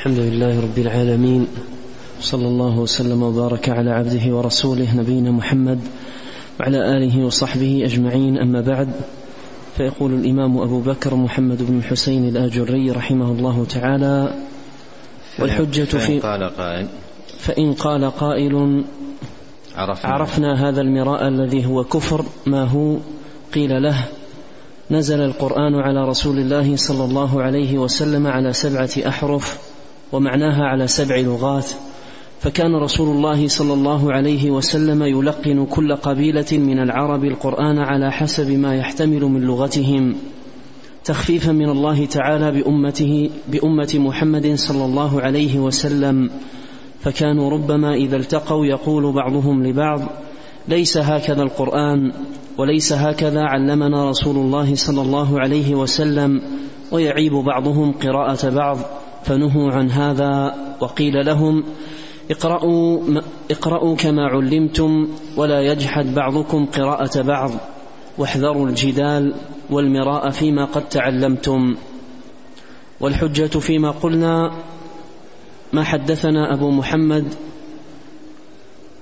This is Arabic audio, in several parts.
الحمد لله رب العالمين صلى الله وسلم وبارك على عبده ورسوله نبينا محمد وعلى آله وصحبه أجمعين أما بعد فيقول الإمام أبو بكر محمد بن الحسين الآجري رحمه الله تعالى والحجة في قال قائل. فإن قال قائل عرفنا, عرفنا هذا المراء الذي هو كفر ما هو؟ قيل له نزل القرآن على رسول الله صلى الله عليه وسلم على سبعة أحرف ومعناها على سبع لغات فكان رسول الله صلى الله عليه وسلم يلقن كل قبيلة من العرب القرآن على حسب ما يحتمل من لغتهم. تخفيفا من الله تعالى بأمته بأمة محمد صلى الله عليه وسلم. فكانوا ربما إذا التقوا يقول بعضهم لبعض ليس هكذا القرآن وليس هكذا علمنا رسول الله صلى الله عليه وسلم ويعيب بعضهم قراءة بعض. فنهوا عن هذا وقيل لهم اقرأوا, اقرأوا كما علمتم ولا يجحد بعضكم قراءة بعض واحذروا الجدال والمراء فيما قد تعلمتم والحجة فيما قلنا ما حدثنا أبو محمد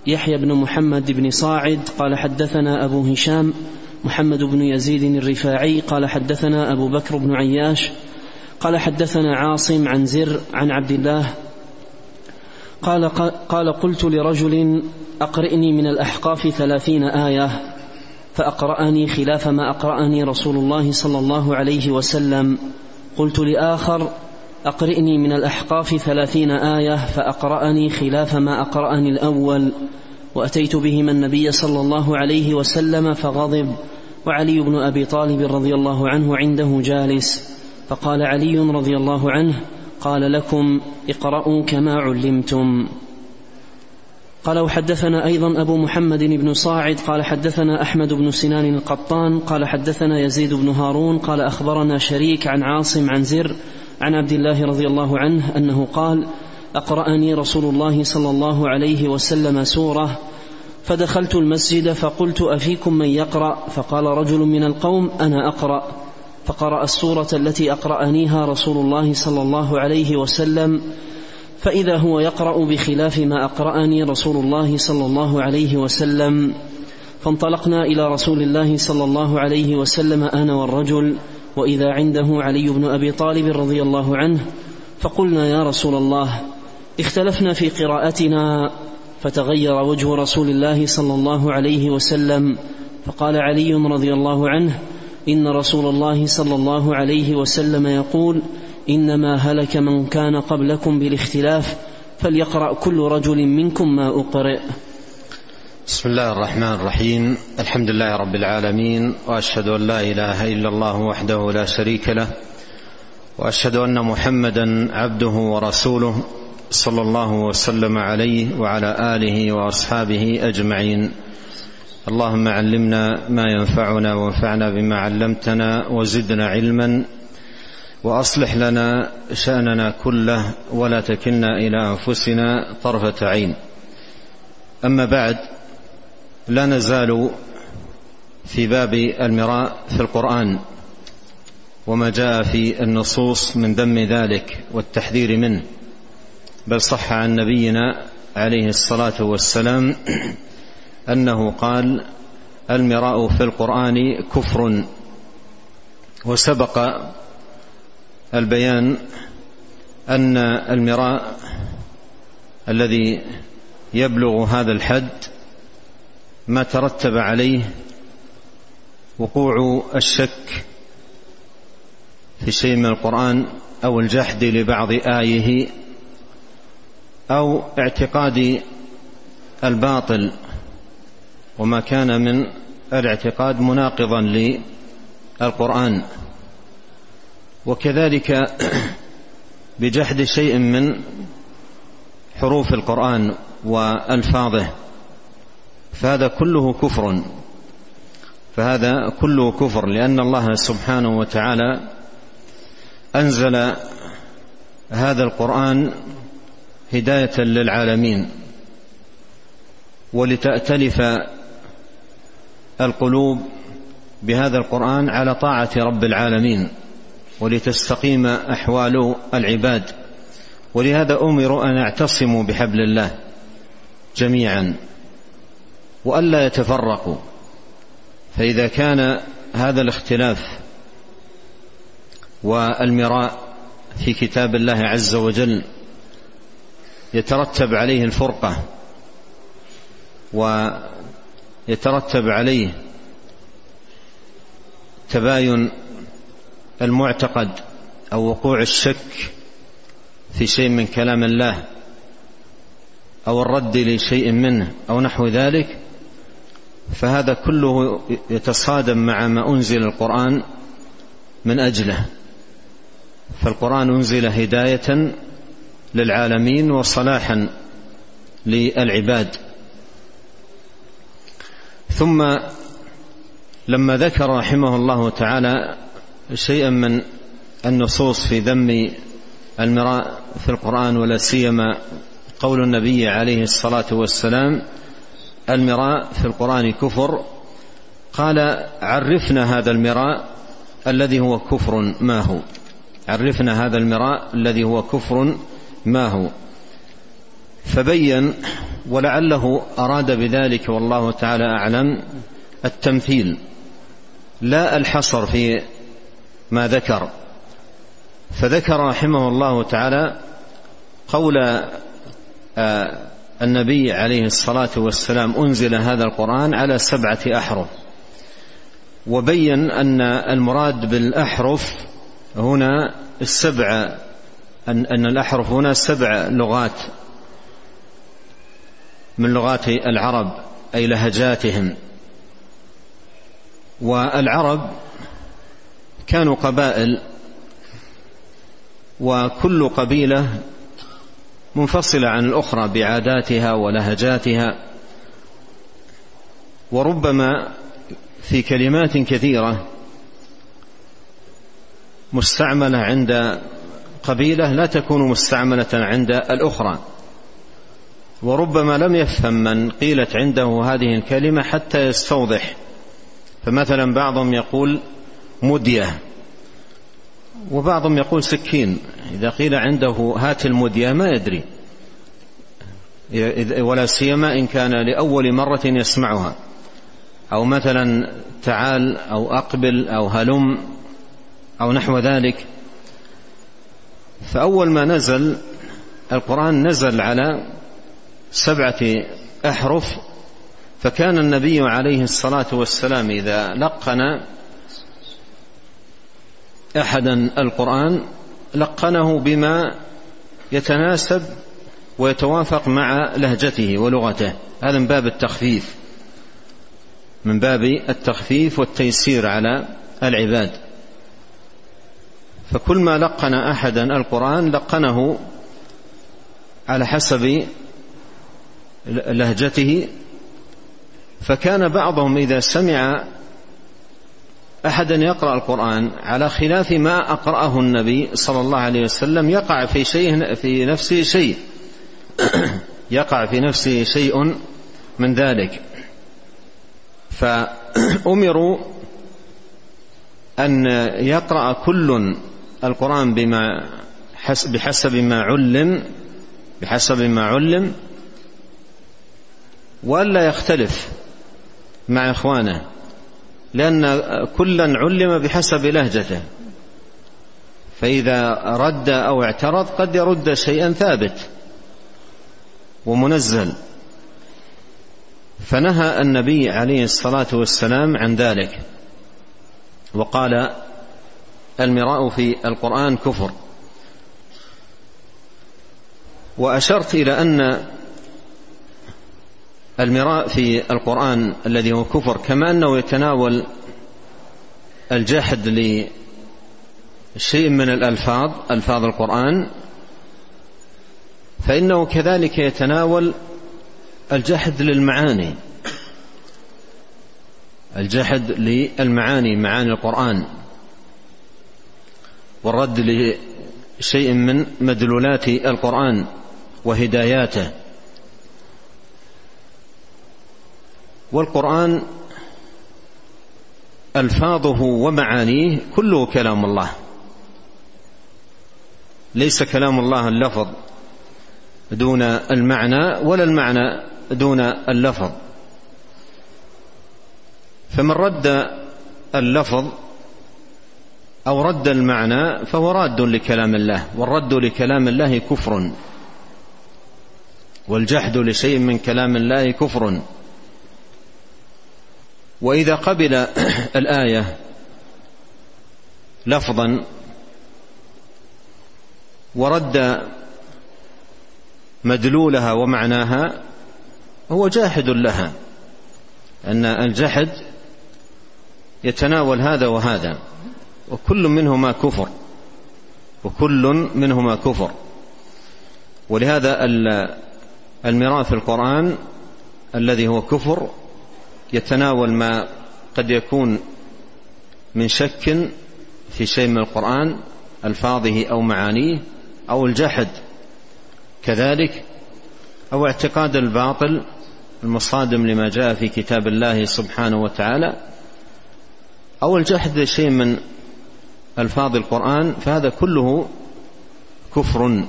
يحيى بن محمد بن صاعد قال حدثنا أبو هشام محمد بن يزيد الرفاعي قال حدثنا أبو بكر بن عياش قال حدثنا عاصم عن زر عن عبد الله قال قال قلت لرجل أقرئني من الأحقاف ثلاثين آية فأقرأني خلاف ما أقرأني رسول الله صلى الله عليه وسلم قلت لآخر أقرئني من الأحقاف ثلاثين آية فأقرأني خلاف ما أقرأني الأول وأتيت بهما النبي صلى الله عليه وسلم فغضب وعلي بن أبي طالب رضي الله عنه عنده جالس فقال علي رضي الله عنه قال لكم اقرأوا كما علمتم. قال وحدثنا أيضا أبو محمد بن صاعد قال حدثنا أحمد بن سنان القطان قال حدثنا يزيد بن هارون قال أخبرنا شريك عن عاصم عن زر عن عبد الله رضي الله عنه أنه قال أقرأني رسول الله صلى الله عليه وسلم سورة. فدخلت المسجد فقلت أفيكم من يقرأ؟ فقال رجل من القوم أنا أقرأ. فقرأ السورة التي أقرأنيها رسول الله صلى الله عليه وسلم فإذا هو يقرأ بخلاف ما أقرأني رسول الله صلى الله عليه وسلم. فانطلقنا إلى رسول الله صلى الله عليه وسلم أنا والرجل وإذا عنده علي بن أبي طالب رضي الله عنه فقلنا يا رسول الله اختلفنا في قراءتنا. فتغير وجه رسول الله صلى الله عليه وسلم فقال علي رضي الله عنه إن رسول الله صلى الله عليه وسلم يقول إنما هلك من كان قبلكم بالاختلاف فليقرأ كل رجل منكم ما أقرئ. بسم الله الرحمن الرحيم. الحمد لله رب العالمين وأشهد أن لا إله إلا الله وحده لا شريك له وأشهد أن محمدا عبده ورسوله صلى الله وسلم عليه وعلى آله وأصحابه أجمعين. اللهم علمنا ما ينفعنا وانفعنا بما علمتنا وزدنا علما وأصلح لنا شأننا كله ولا تكلنا إلى أنفسنا طرفة عين. أما بعد لا نزال في باب المراء في القرآن وما جاء في النصوص من ذم ذلك والتحذير منه بل صح عن نبينا عليه الصلاة والسلام أنه قال المراء في القرآن كفر وسبق البيان أن المراء الذي يبلغ هذا الحد ما ترتب عليه وقوع الشك في شيء من القرآن أو الجحد لبعض آية أو اعتقاد الباطل. وما كان من الاعتقاد مناقضا للقرآن. وكذلك بجحد شيء من حروف القرآن وألفاظه فهذا كله كفر. فهذا كله كفر لأن الله سبحانه وتعالى أنزل هذا القرآن هداية للعالمين ولتأتلف القلوب بهذا القرآن على طاعة رب العالمين ولتستقيم أحوال العباد ولهذا امروا أن يعتصموا بحبل الله جميعا وألا يتفرقوا. فإذا كان هذا الاختلاف والمراء في كتاب الله عز وجل يترتب عليه الفرقة ويترتب عليه تباين المعتقد أو وقوع الشك في شيء من كلام الله أو الرد لشيء منه أو نحو ذلك فهذا كله يتصادم مع ما أنزل القرآن من أجله. فالقرآن أنزل هداية للعالمين وصلاحا للعباد. ثم لما ذكر رحمه الله تعالى شيئا من النصوص في ذم المراء في القرآن ولا سيما قول النبي عليه الصلاة والسلام المراء في القرآن كفر قال عرفنا هذا المراء الذي هو كفر ما هو. عرفنا هذا المراء الذي هو كفر ما هو. فبين ولعله أراد بذلك والله تعالى أعلم التمثيل. لا الحصر في ما ذكر. فذكر رحمه الله تعالى قول آه، النبي عليه الصلاة والسلام أنزل هذا القرآن على سبعة أحرف. وبين أن المراد بالأحرف هنا السبع ان الأحرف هنا سبع لغات. من لغات العرب أي لهجاتهم. والعرب كانوا قبائل وكل قبيلة منفصلة عن الأخرى بعاداتها ولهجاتها. وربما في كلمات كثيرة مستعملة عند قبيلة لا تكون مستعملة عند الأخرى. وربما لم يفهم من قيلت عنده هذه الكلمة حتى يستوضح. فمثلا بعضهم يقول مدية وبعضهم يقول سكين. إذا قيل عنده هات المدية ما يدري. ولا سيما إن كان لأول مرة يسمعها. أو مثلا تعال أو أقبل أو هلم أو نحو ذلك. فأول ما نزل القرآن نزل على سبعة أحرف فكان النبي عليه الصلاة والسلام إذا لقن أحدا القرآن لقنه بما يتناسب ويتوافق مع لهجته ولغته. هذا من باب التخفيف من باب التخفيف والتيسير على العباد. فكل ما لقن أحدا القرآن لقنه على حسب لهجته فكان بعضهم إذا سمع أحدا يقرأ القرآن على خلاف ما أقرأه النبي صلى الله عليه وسلم يقع في شيء في نفسه شيء. يقع في نفسه شيء من ذلك. فأمروا أن يقرأ كل القرآن بما بحسب ما علم بحسب ما علم. والا يختلف مع إخوانه لأن كلا علم بحسب لهجته. فإذا رد أو اعترض قد يرد شيئا ثابت ومنزل. فنهى النبي عليه الصلاة والسلام عن ذلك وقال المراء في القرآن كفر. وأشرت إلى أن المراء في القرآن الذي هو كفر كما أنه يتناول الجحد لشيء من الألفاظ ألفاظ القرآن فإنه كذلك يتناول الجحد للمعاني. الجحد للمعاني معاني القرآن والرد لشيء من مدلولات القرآن وهداياته. والقرآن ألفاظه ومعانيه كله كلام الله. ليس كلام الله اللفظ دون المعنى ولا المعنى دون اللفظ. فمن رد اللفظ أو رد المعنى فهو راد لكلام الله والرد لكلام الله كفر. والجحد لشيء من كلام الله كفر. وإذا قبل الآية لفظا ورد مدلولها ومعناها هو جاحد لها أن الجحد يتناول هذا وهذا وكل منهما كفر وكل منهما كفر. ولهذا الميراث في القرآن الذي هو كفر يتناول ما قد يكون من شك في شيء من القرآن ألفاظه أو معانيه أو الجحد. كذلك أو اعتقاد الباطل المصادم لما جاء في كتاب الله سبحانه وتعالى أو الجحد لشيء من ألفاظ القرآن فهذا كله كفر.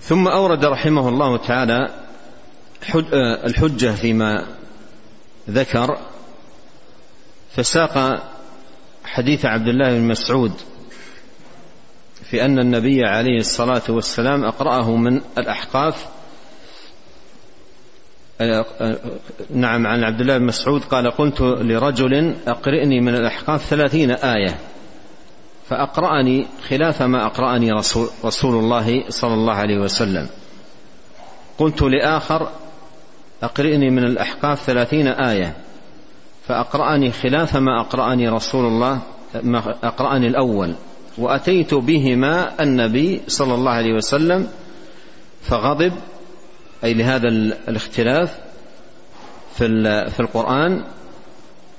ثم أورد رحمه الله تعالى الحجة فيما ذكر فساق حديث عبد الله بن مسعود في أن النبي عليه الصلاة والسلام أقرأه من الأحقاف. نعم عن عبد الله بن مسعود قال قلت لرجل أقرئني من الأحقاف ثلاثين آية فأقرأني خلاف ما أقرأني رسول, رسول الله صلى الله عليه وسلم. قلت لآخر أقرئني من الأحقاف ثلاثين آية فأقرأني خلاف ما أقرأني رسول الله ما أقرأني الأول وأتيت بهما النبي صلى الله عليه وسلم فغضب أي لهذا الاختلاف في في القرآن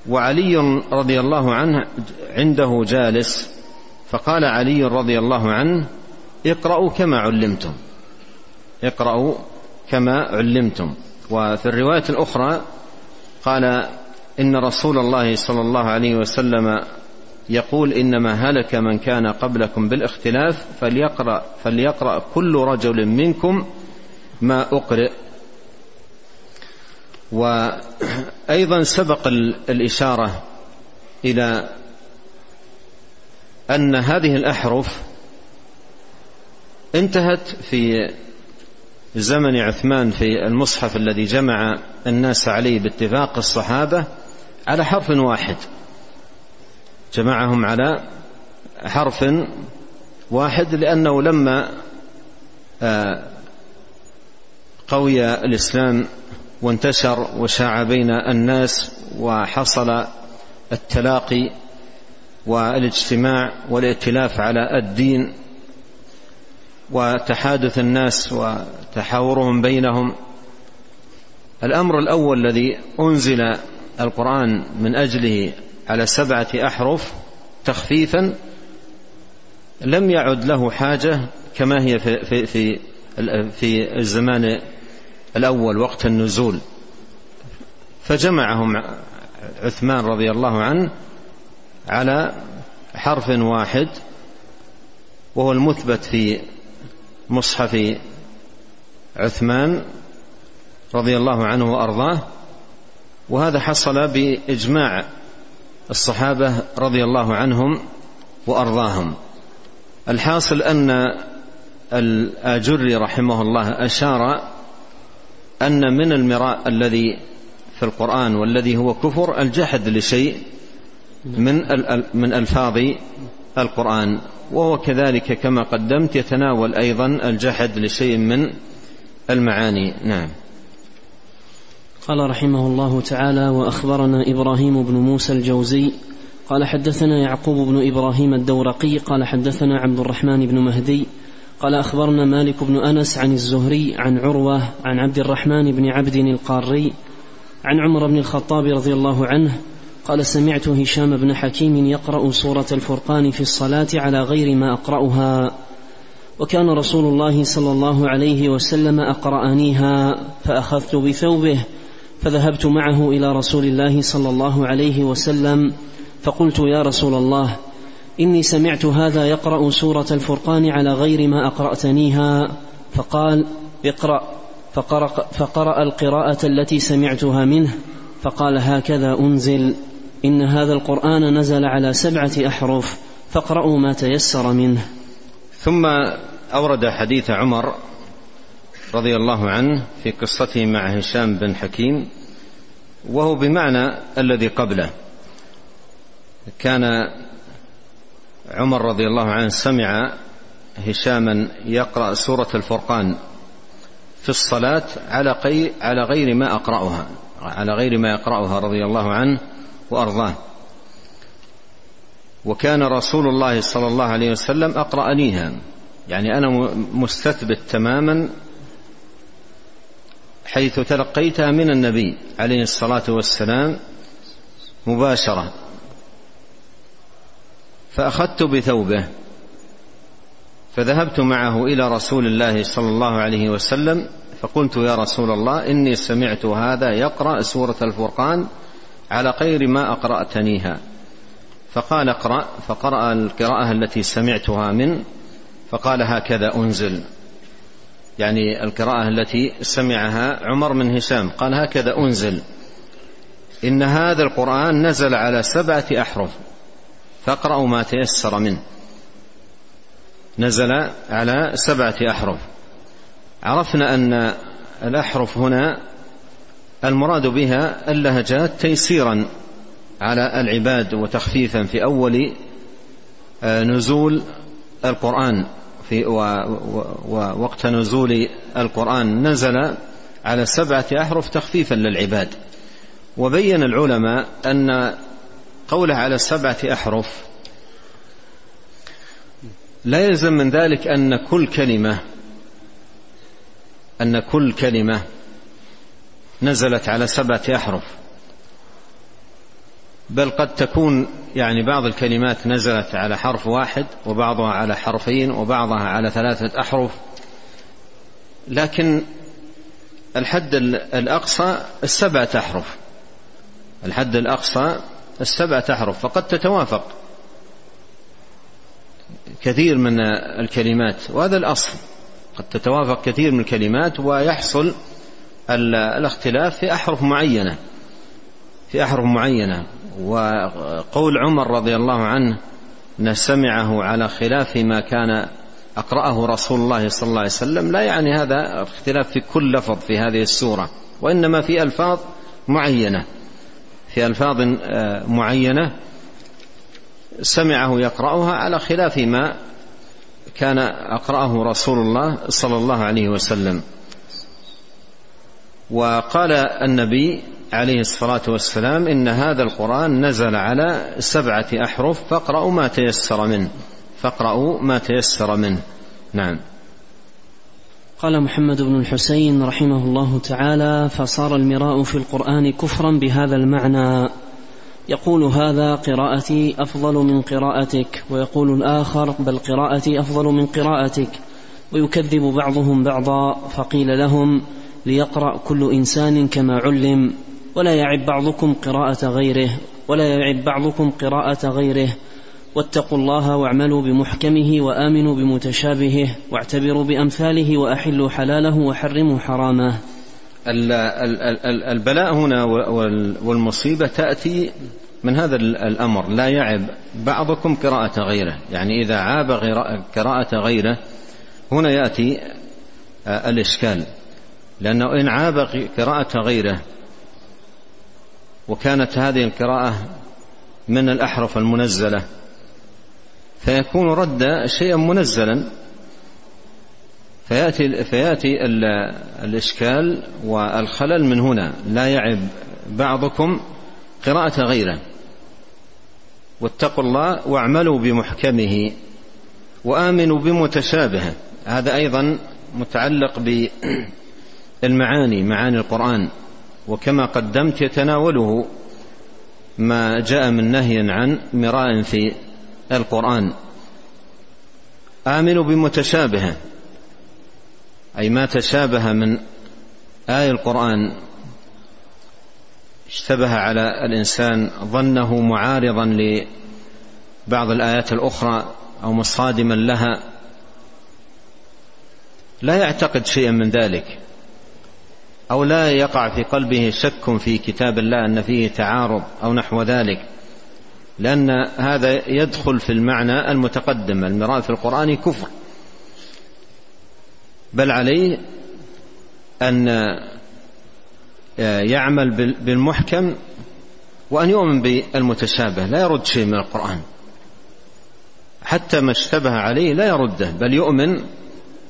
وعلي رضي الله عنه عنده جالس فقال علي رضي الله عنه اقرأوا كما علمتم اقرأوا كما علمتم. وفي الرواية الأخرى قال إن رسول الله صلى الله عليه وسلم يقول إنما هلك من كان قبلكم بالاختلاف فليقرأ فليقرأ كل رجل منكم ما أقرئ. وأيضا سبق الإشارة إلى أن هذه الأحرف انتهت في زمن عثمان في المصحف الذي جمع الناس عليه باتفاق الصحابة على حرف واحد. جمعهم على حرف واحد لأنه لما آه، قوي الإسلام وانتشر وشاع بين الناس وحصل التلاقي والاجتماع والائتلاف على الدين وتحادث الناس وتحاورهم بينهم. الأمر الأول الذي أنزل القرآن من أجله على سبعة أحرف تخفيفا لم يعد له حاجة كما هي في في في, في الزمان الأول وقت النزول. فجمعهم عثمان رضي الله عنه على حرف واحد وهو المثبت في مصحف عثمان رضي الله عنه وأرضاه وهذا حصل بإجماع الصحابة رضي الله عنهم وأرضاهم. الحاصل أن الآجري رحمه الله أشار أن من المراء الذي في القرآن والذي هو كفر الجحد لشيء من من ألفاظ القرآن وهو كذلك كما قدمت يتناول أيضا الجحد لشيء من المعاني نعم. قال رحمه الله تعالى وأخبرنا إبراهيم بن موسى الجوزي قال حدثنا يعقوب بن إبراهيم الدورقي قال حدثنا عبد الرحمن بن مهدي قال أخبرنا مالك بن أنس عن الزهري عن عروة عن عبد الرحمن بن عبد القاري عن عمر بن الخطاب رضي الله عنه قال سمعت هشام بن حكيم يقرأ سورة الفرقان في الصلاة على غير ما أقرأها. وكان رسول الله صلى الله عليه وسلم أقرأنيها فأخذت بثوبه فذهبت معه إلى رسول الله صلى الله عليه وسلم فقلت يا رسول الله إني سمعت هذا يقرأ سورة الفرقان على غير ما أقرأتنيها فقال اقرأ فقرأ, فقرأ القراءة التي سمعتها منه فقال هكذا أنزل إن هذا القرآن نزل على سبعة أحرف فاقرأوا ما تيسر منه. ثم أورد حديث عمر رضي الله عنه في قصته مع هشام بن حكيم وهو بمعنى الذي قبله. كان عمر رضي الله عنه سمع هشاما يقرأ سورة الفرقان في الصلاة على على غير ما أقرأها على غير ما يقرأها رضي الله عنه وأرضاه. وكان رسول الله صلى الله عليه وسلم أقرأنيها. يعني أنا مستثبت تماما حيث تلقيتها من النبي عليه الصلاة والسلام مباشرة. فأخذت بثوبه فذهبت معه إلى رسول الله صلى الله عليه وسلم فقلت يا رسول الله إني سمعت هذا يقرأ سورة الفرقان على غير ما أقرأتنيها. فقال اقرأ فقرأ القراءة التي سمعتها من فقال هكذا أنزل. يعني القراءة التي سمعها عمر من هشام قال هكذا أنزل. إن هذا القرآن نزل على سبعة أحرف فاقرأوا ما تيسر منه. نزل على سبعة أحرف. عرفنا أن الأحرف هنا المراد بها اللهجات تيسيرا. على العباد وتخفيفا في أول آه، نزول القرآن في ووقت نزول القرآن نزل على سبعة أحرف تخفيفا للعباد. وبين العلماء أن قوله على سبعة أحرف لا يلزم من ذلك أن كل كلمة أن كل كلمة نزلت على سبعة أحرف. بل قد تكون يعني بعض الكلمات نزلت على حرف واحد وبعضها على حرفين وبعضها على ثلاثة أحرف. لكن الحد الأقصى السبعة أحرف. الحد الأقصى السبعة أحرف. فقد تتوافق كثير من الكلمات. وهذا الأصل. قد تتوافق كثير من الكلمات ويحصل الاختلاف في أحرف معينة. في أحرف معينة. وقول عمر رضي الله عنه أن سمعه على خلاف ما كان أقرأه رسول الله صلى الله عليه وسلم لا يعني هذا اختلاف في كل لفظ في هذه السورة وإنما في ألفاظ معينة في ألفاظ آه، معينة سمعه يقرأها على خلاف ما كان أقرأه رسول الله صلى الله عليه وسلم. وقال النبي عليه الصلاة والسلام إن هذا القرآن نزل على سبعة أحرف فاقرأوا ما تيسر منه فاقرأوا ما تيسر منه نعم. قال محمد بن الحسين رحمه الله تعالى فصار المراء في القرآن كفرا بهذا المعنى. يقول هذا قراءتي أفضل من قراءتك. ويقول الآخر بل قراءتي أفضل من قراءتك. ويكذب بعضهم بعضا فقيل لهم ليقرأ كل إنسان كما علم. ولا يعب بعضكم قراءة غيره ولا يعب بعضكم قراءة غيره. واتقوا الله واعملوا بمحكمه وآمنوا بمتشابهه واعتبروا بأمثاله وأحلوا حلاله وحرموا حرامه. البلاء هنا والمصيبة تأتي من هذا الأمر. لا يعب بعضكم قراءة غيره. يعني إذا عاب قراءة غيره هنا يأتي الإشكال. لأنه إن عاب قراءة غيره وكانت هذه القراءة من الأحرف المنزلة فيكون رد شيئا منزلا فيأتي, فيأتي الإشكال والخلل من هنا لا يعب بعضكم قراءة غيره. واتقوا الله واعملوا بمحكمه وآمنوا بمتشابهه. هذا أيضا متعلق بالمعاني معاني القرآن. وكما قدمت يتناوله ما جاء من نهي عن مراء في القرآن. آمنوا بمتشابهة أي ما تشابه من آية القرآن. اشتبه على الإنسان ظنه معارضا لبعض الآيات الأخرى أو مصادما لها. لا يعتقد شيئا من ذلك. أو لا يقع في قلبه شك في كتاب الله أن فيه تعارض أو نحو ذلك لأن هذا يدخل في المعنى المتقدم المراد في القرآن كفر. بل عليه أن يعمل بالمحكم وأن يؤمن بالمتشابه لا يرد شيء من القرآن. حتى ما اشتبه عليه لا يرده بل يؤمن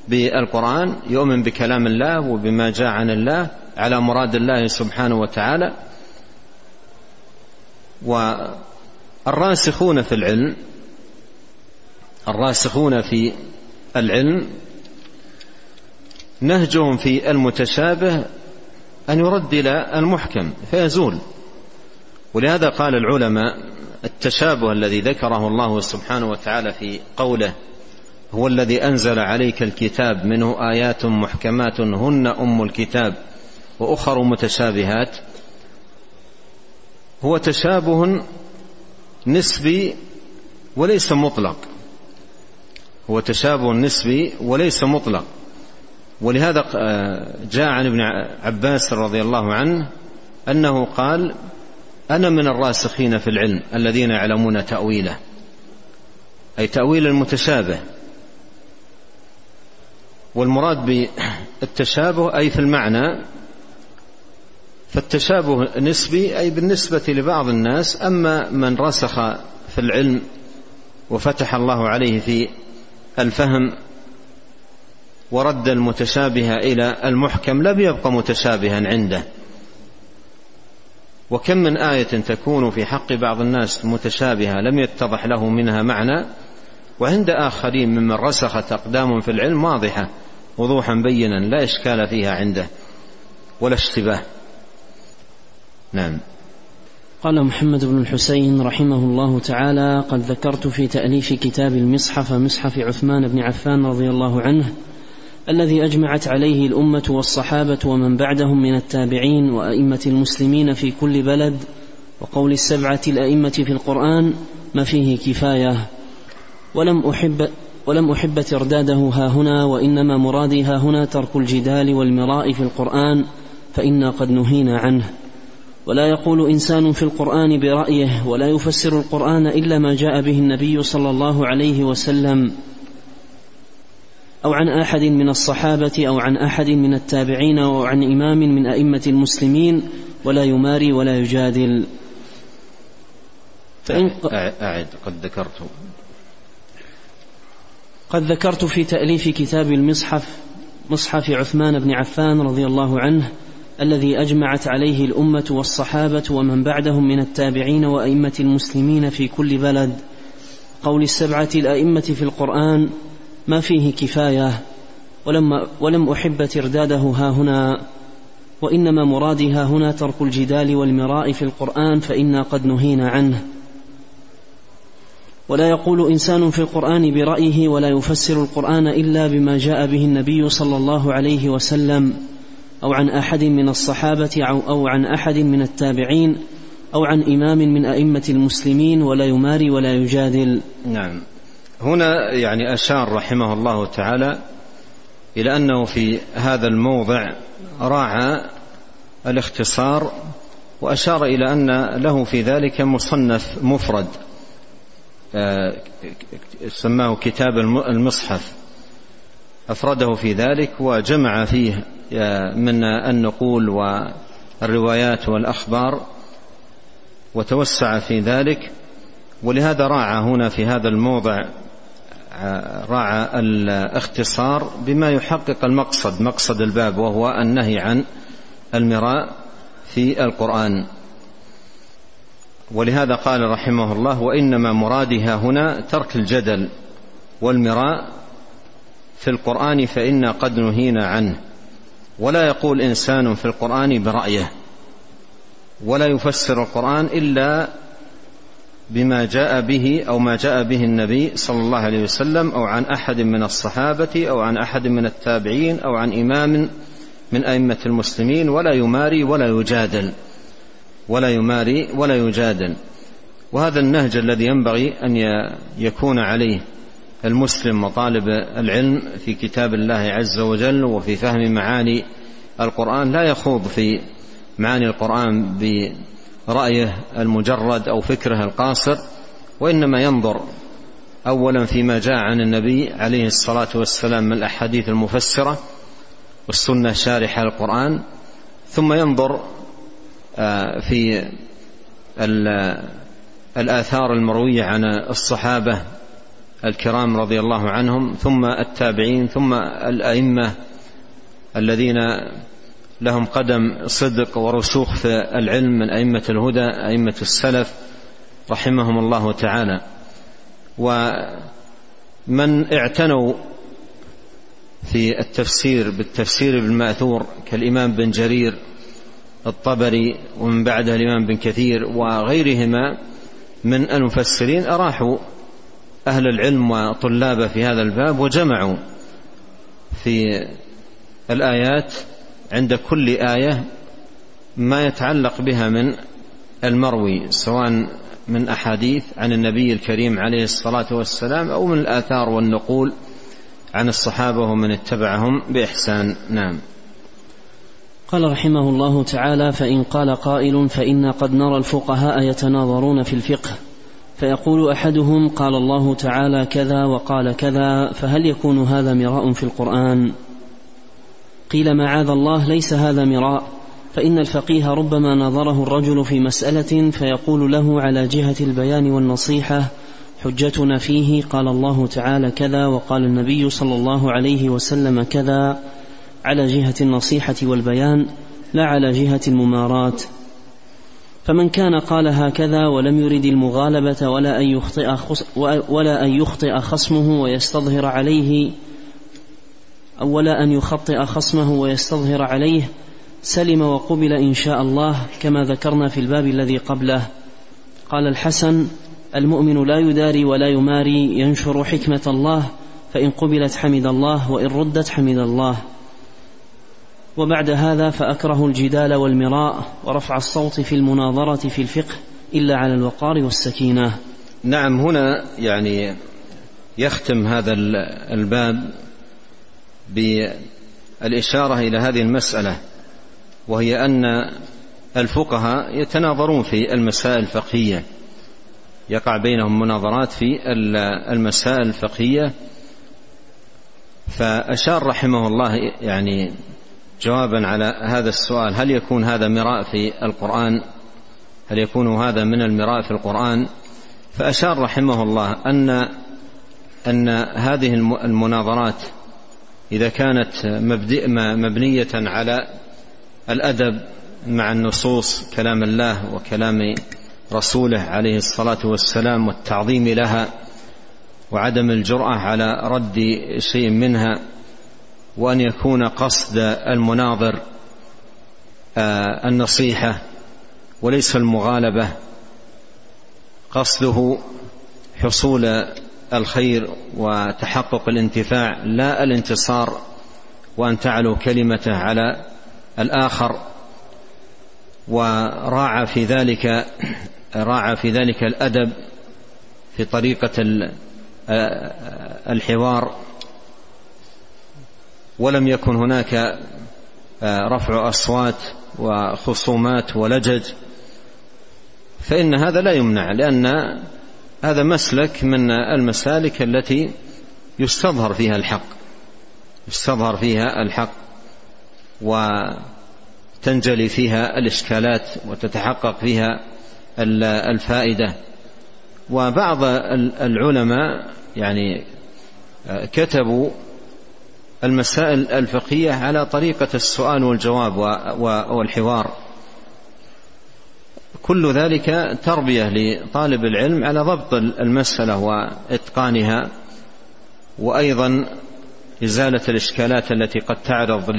بالقرآن يؤمن بكلام الله وبما جاء عن الله على مراد الله سبحانه وتعالى. والراسخون في العلم الراسخون في العلم نهجهم في المتشابه أن يرد إلى المحكم فيزول. ولهذا قال العلماء التشابه الذي ذكره الله سبحانه وتعالى في قوله هو الذي أنزل عليك الكتاب منه آيات محكمات هن أم الكتاب وأخر متشابهات. هو تشابه نسبي وليس مطلق. هو تشابه نسبي وليس مطلق. ولهذا جاء عن ابن عباس رضي الله عنه أنه قال أنا من الراسخين في العلم الذين يعلمون تأويله أي تأويل المتشابه. والمراد بالتشابه أي في المعنى فالتشابه نسبي أي بالنسبة لبعض الناس أما من رسخ في العلم وفتح الله عليه في الفهم ورد المتشابه إلى المحكم لم يبق متشابها عنده. وكم من آية تكون في حق بعض الناس متشابهة لم يتضح له منها معنى وعند آخرين ممن رسخت أقدام في العلم واضحة. وضوحا بينا لا إشكال فيها عنده ولا اشتباه. نعم. قال محمد بن الحسين رحمه الله تعالى قد ذكرت في تأليف كتاب المصحف مصحف عثمان بن عفان رضي الله عنه الذي أجمعت عليه الأمة والصحابة ومن بعدهم من التابعين وأئمة المسلمين في كل بلد وقول السبعة الأئمة في القرآن ما فيه كفاية ولم أحب ولم أحب ترداده ها هنا وإنما مرادي ها هنا ترك الجدال والمراء في القرآن فإنا قد نهينا عنه. ولا يقول إنسان في القرآن برأيه ولا يفسر القرآن إلا ما جاء به النبي صلى الله عليه وسلم. أو عن أحد من الصحابة أو عن أحد من التابعين أو عن إمام من أئمة المسلمين ولا يماري ولا يجادل. فإن أعد قد ذكرت. قد ذكرت في تأليف كتاب المصحف مصحف عثمان بن عفان رضي الله عنه الذي أجمعت عليه الأمة والصحابة ومن بعدهم من التابعين وأئمة المسلمين في كل بلد. قول السبعة الأئمة في القرآن ما فيه كفاية ولم, ولم أحب ترداده ها هنا وإنما مرادي ها هنا ترك الجدال والمراء في القرآن فإنا قد نهينا عنه. ولا يقول إنسان في القرآن برأيه ولا يفسر القرآن إلا بما جاء به النبي صلى الله عليه وسلم أو عن أحد من الصحابة أو عن أحد من التابعين أو عن إمام من أئمة المسلمين ولا يماري ولا يجادل. نعم. هنا يعني أشار رحمه الله تعالى إلى أنه في هذا الموضع راعى الاختصار وأشار إلى أن له في ذلك مصنف مفرد. سماه كتاب المصحف. أفرده في ذلك وجمع فيه من النقول والروايات والأخبار وتوسع في ذلك. ولهذا راعى هنا في هذا الموضع راعى الاختصار بما يحقق المقصد مقصد الباب وهو النهي عن المراء في القرآن. ولهذا قال رحمه الله وإنما مرادها هنا ترك الجدل والمراء في القرآن فإنا قد نهينا عنه. ولا يقول إنسان في القرآن برأيه. ولا يفسر القرآن إلا بما جاء به أو ما جاء به النبي صلى الله عليه وسلم أو عن أحد من الصحابة أو عن أحد من التابعين أو عن إمام من أئمة المسلمين ولا يماري ولا يجادل. ولا يماري ولا يجادل. وهذا النهج الذي ينبغي أن يكون عليه المسلم وطالب العلم في كتاب الله عز وجل وفي فهم معاني القرآن. لا يخوض في معاني القرآن برأيه المجرد أو فكره القاصر وإنما ينظر أولا فيما جاء عن النبي عليه الصلاة والسلام من الأحاديث المفسرة والسنة شارحة القرآن ثم ينظر في الآثار المروية عن الصحابة الكرام رضي الله عنهم ثم التابعين ثم الأئمة الذين لهم قدم صدق ورسوخ في العلم من أئمة الهدى أئمة السلف رحمهم الله تعالى. ومن اعتنوا في التفسير بالتفسير بالماثور كالإمام بن جرير الطبري ومن بعده الإمام بن كثير وغيرهما من المفسرين أراحوا أهل العلم وطلابه في هذا الباب وجمعوا في الآيات عند كل آية ما يتعلق بها من المروي سواء من أحاديث عن النبي الكريم عليه الصلاة والسلام أو من الآثار والنقول عن الصحابة ومن اتبعهم بإحسان. نعم. قال رحمه الله تعالى فإن قال قائل فانا قد نرى الفقهاء يتناظرون في الفقه فيقول أحدهم قال الله تعالى كذا وقال كذا فهل يكون هذا مراء في القرآن؟ قيل معاذ الله ليس هذا مراء فإن الفقيه ربما نظره الرجل في مسألة فيقول له على جهة البيان والنصيحة حجتنا فيه قال الله تعالى كذا وقال النبي صلى الله عليه وسلم كذا على جهة النصيحة والبيان لا على جهة الممارات. فمن كان قال هكذا ولم يرد المغالبة ولا أن يخطئ ولا أن يخطئ خصمه ويستظهر عليه أو ولا أن يخطئ خصمه ويستظهر عليه سلم وقبل إن شاء الله كما ذكرنا في الباب الذي قبله. قال الحسن المؤمن لا يداري ولا يماري ينشر حكمة الله فإن قبلت حمد الله وإن ردت حمد الله. وبعد هذا فأكره الجدال والمراء ورفع الصوت في المناظرة في الفقه إلا على الوقار والسكينة. نعم هنا يعني يختم هذا الباب بالإشارة إلى هذه المسألة وهي أن الفقهاء يتناظرون في المسائل الفقهية. يقع بينهم مناظرات في المسائل الفقهية. فأشار رحمه الله يعني جوابا على هذا السؤال. هل يكون هذا مراء في القرآن؟ هل يكون هذا من المراء في القرآن؟ فأشار رحمه الله أن أن هذه المناظرات إذا كانت مبنية على الأدب مع النصوص كلام الله وكلام رسوله عليه الصلاة والسلام والتعظيم لها وعدم الجرأة على رد شيء منها وأن يكون قصد المناظر آه، النصيحة وليس المغالبة. قصده حصول الخير وتحقق الانتفاع لا الانتصار وأن تعلو كلمته على الآخر. وراعى في ذلك راعى في ذلك الأدب في طريقة الحوار. ولم يكن هناك رفع أصوات وخصومات ولجج. فإن هذا لا يمنع لأن هذا مسلك من المسالك التي يستظهر فيها الحق يستظهر فيها الحق وتنجلي فيها الإشكالات وتتحقق فيها الفائدة. وبعض العلماء يعني كتبوا المسائل الفقهية على طريقة السؤال والجواب والحوار. كل ذلك تربية لطالب العلم على ضبط المسألة وإتقانها وأيضا إزالة الإشكالات التي قد تعرض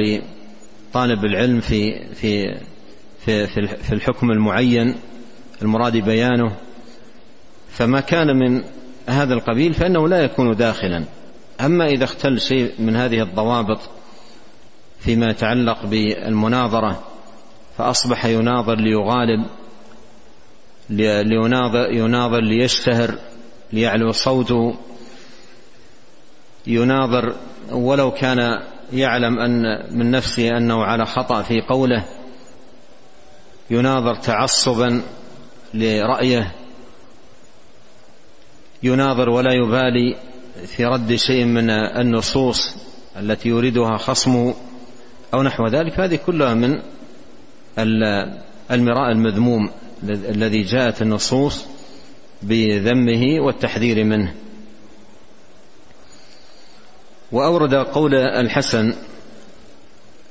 طالب العلم في في في في الحكم المعين المراد بيانه. فما كان من هذا القبيل فإنه لا يكون داخلا. أما إذا اختل شيء من هذه الضوابط فيما يتعلق بالمناظرة فأصبح يناظر ليغالب ليناظر يناظر ليشتهر ليعلو صوته يناظر ولو كان يعلم أن من نفسه أنه على خطأ في قوله يناظر تعصبا لرأيه يناظر ولا يبالي في رد شيء من النصوص التي يريدها خصمه أو نحو ذلك هذه كلها من المراء المذموم الذي جاءت النصوص بذمه والتحذير منه. وأورد قول الحسن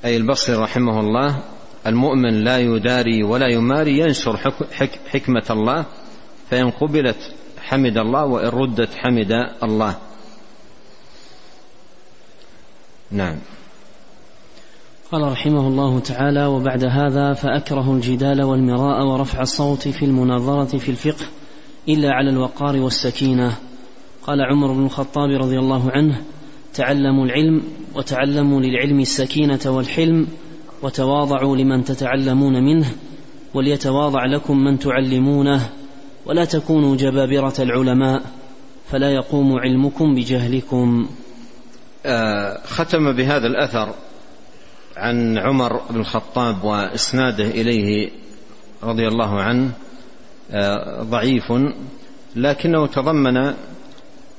أي البصري رحمه الله المؤمن لا يداري ولا يماري ينشر حكمة الله فإن قبلت حمد الله وإن ردت حمد الله. نعم. قال رحمه الله تعالى وبعد هذا فأكره الجدال والمراء ورفع الصوت في المناظرة في الفقه إلا على الوقار والسكينة. قال عمر بن الخطاب رضي الله عنه تعلموا العلم وتعلموا للعلم السكينة والحلم وتواضعوا لمن تتعلمون منه وليتواضع لكم من تعلمونه ولا تكونوا جبابرة العلماء فلا يقوم علمكم بجهلكم. ختم بهذا الأثر عن عمر بن الخطاب وإسناده إليه رضي الله عنه آه ضعيف لكنه تضمن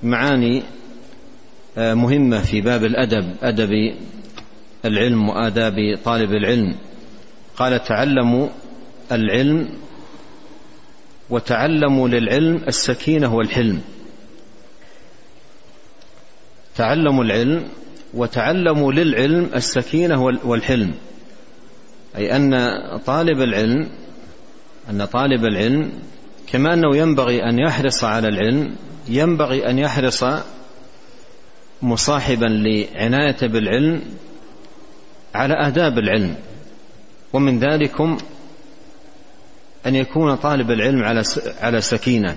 معاني آه مهمة في باب الأدب أدب العلم وآداب طالب العلم. قال تعلموا العلم وتعلموا للعلم السكينة والحلم. تعلموا العلم وتعلموا للعلم السكينة والحلم. أي أن طالب العلم أن طالب العلم كما أنه ينبغي أن يحرص على العلم ينبغي أن يحرص مصاحبا لعناية بالعلم على آداب العلم. ومن ذلكم أن يكون طالب العلم على على سكينة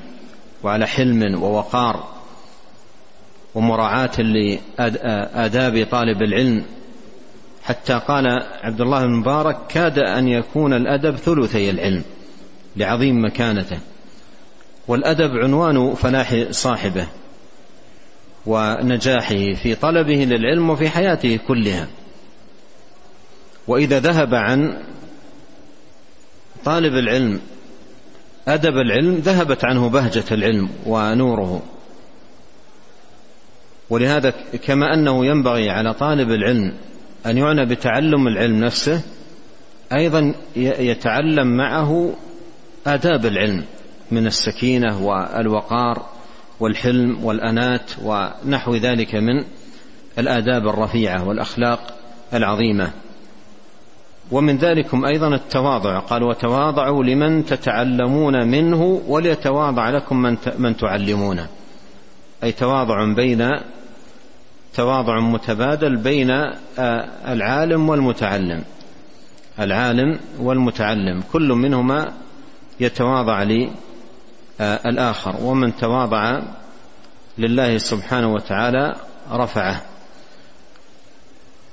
وعلى حلم ووقار. ومراعاة لآداب طالب العلم. حتى قال عبد الله بن مبارك كاد أن يكون الأدب ثلثي العلم لعظيم مكانته. والأدب عنوان فلاح صاحبه ونجاحه في طلبه للعلم وفي حياته كلها. وإذا ذهب عن طالب العلم أدب العلم ذهبت عنه بهجة العلم ونوره. ولهذا كما أنه ينبغي على طالب العلم أن يعنى بتعلم العلم نفسه أيضا يتعلم معه آداب العلم من السكينة والوقار والحلم والأنات ونحو ذلك من الآداب الرفيعة والأخلاق العظيمة. ومن ذلكم أيضا التواضع قال وتواضعوا لمن تتعلمون منه وليتواضع لكم من من تعلمونه. أي تواضع بين تواضع متبادل بين العالم والمتعلم. العالم والمتعلم. كل منهما يتواضع للآخر ومن تواضع لله سبحانه وتعالى رفعه.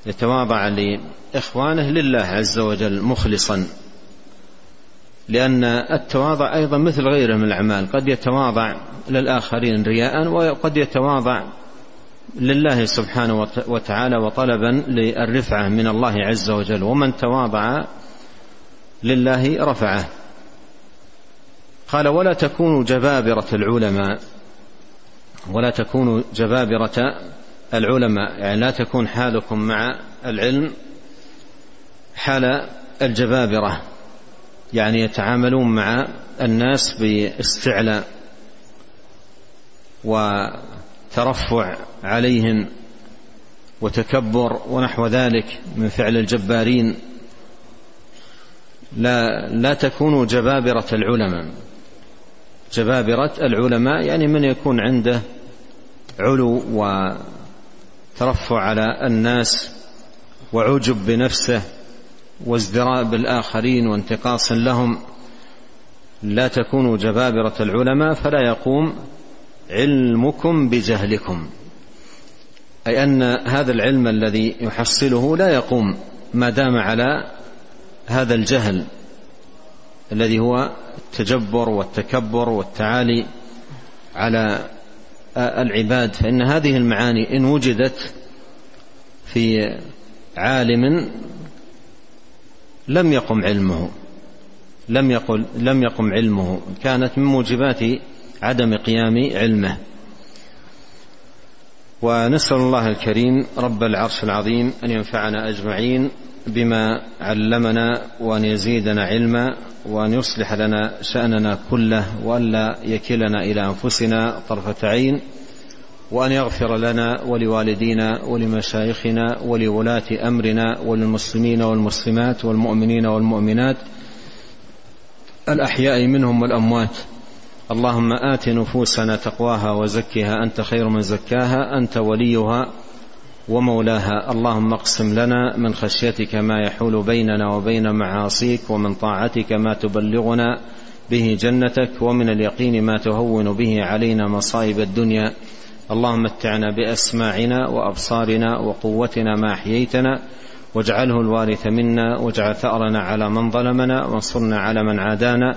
يتواضع لإخوانه لله عز وجل مخلصا. لأن التواضع أيضا مثل غيره من الأعمال. قد يتواضع للآخرين رياء وقد يتواضع لله سبحانه وتعالى وطلبا للرفعة من الله عز وجل ومن تواضع لله رفعه. قال ولا تكونوا جبابرة العلماء ولا تكونوا جبابرة العلماء يعني لا تكون حالكم مع العلم حال الجبابرة يعني يتعاملون مع الناس باستعلاء وترفع عليهم وتكبر ونحو ذلك من فعل الجبارين. لا لا تكونوا جبابرة العلماء. جبابرة العلماء يعني من يكون عنده علو وترفع على الناس وعجب بنفسه وازدراء بالآخرين وانتقاص لهم. لا تكونوا جبابرة العلماء فلا يقوم علمكم بجهلكم. أي أن هذا العلم الذي يحصله لا يقوم ما دام على هذا الجهل الذي هو التجبر والتكبر والتعالي على العباد. فإن هذه المعاني إن وجدت في عالم لم يقم علمه لم يقل لم يقم علمه. كانت من موجبات عدم قيام علمه. ونسأل الله الكريم رب العرش العظيم أن ينفعنا أجمعين بما علمنا وأن يزيدنا علما وأن يصلح لنا شأننا كله وألا يكلنا إلى أنفسنا طرفة عين وأن يغفر لنا ولوالدينا ولمشايخنا ولولاة أمرنا وللمسلمين والمسلمات والمؤمنين والمؤمنات الأحياء منهم والأموات. اللهم آت نفوسنا تقواها وزكها أنت خير من زكاها أنت وليها ومولاها. اللهم اقسم لنا من خشيتك ما يحول بيننا وبين معاصيك ومن طاعتك ما تبلغنا به جنتك ومن اليقين ما تهون به علينا مصائب الدنيا. اللهم متعنا بأسماعنا وأبصارنا وقوتنا ما أحييتنا واجعله الوارث منا واجعل ثأرنا على من ظلمنا وانصرنا على من عادانا.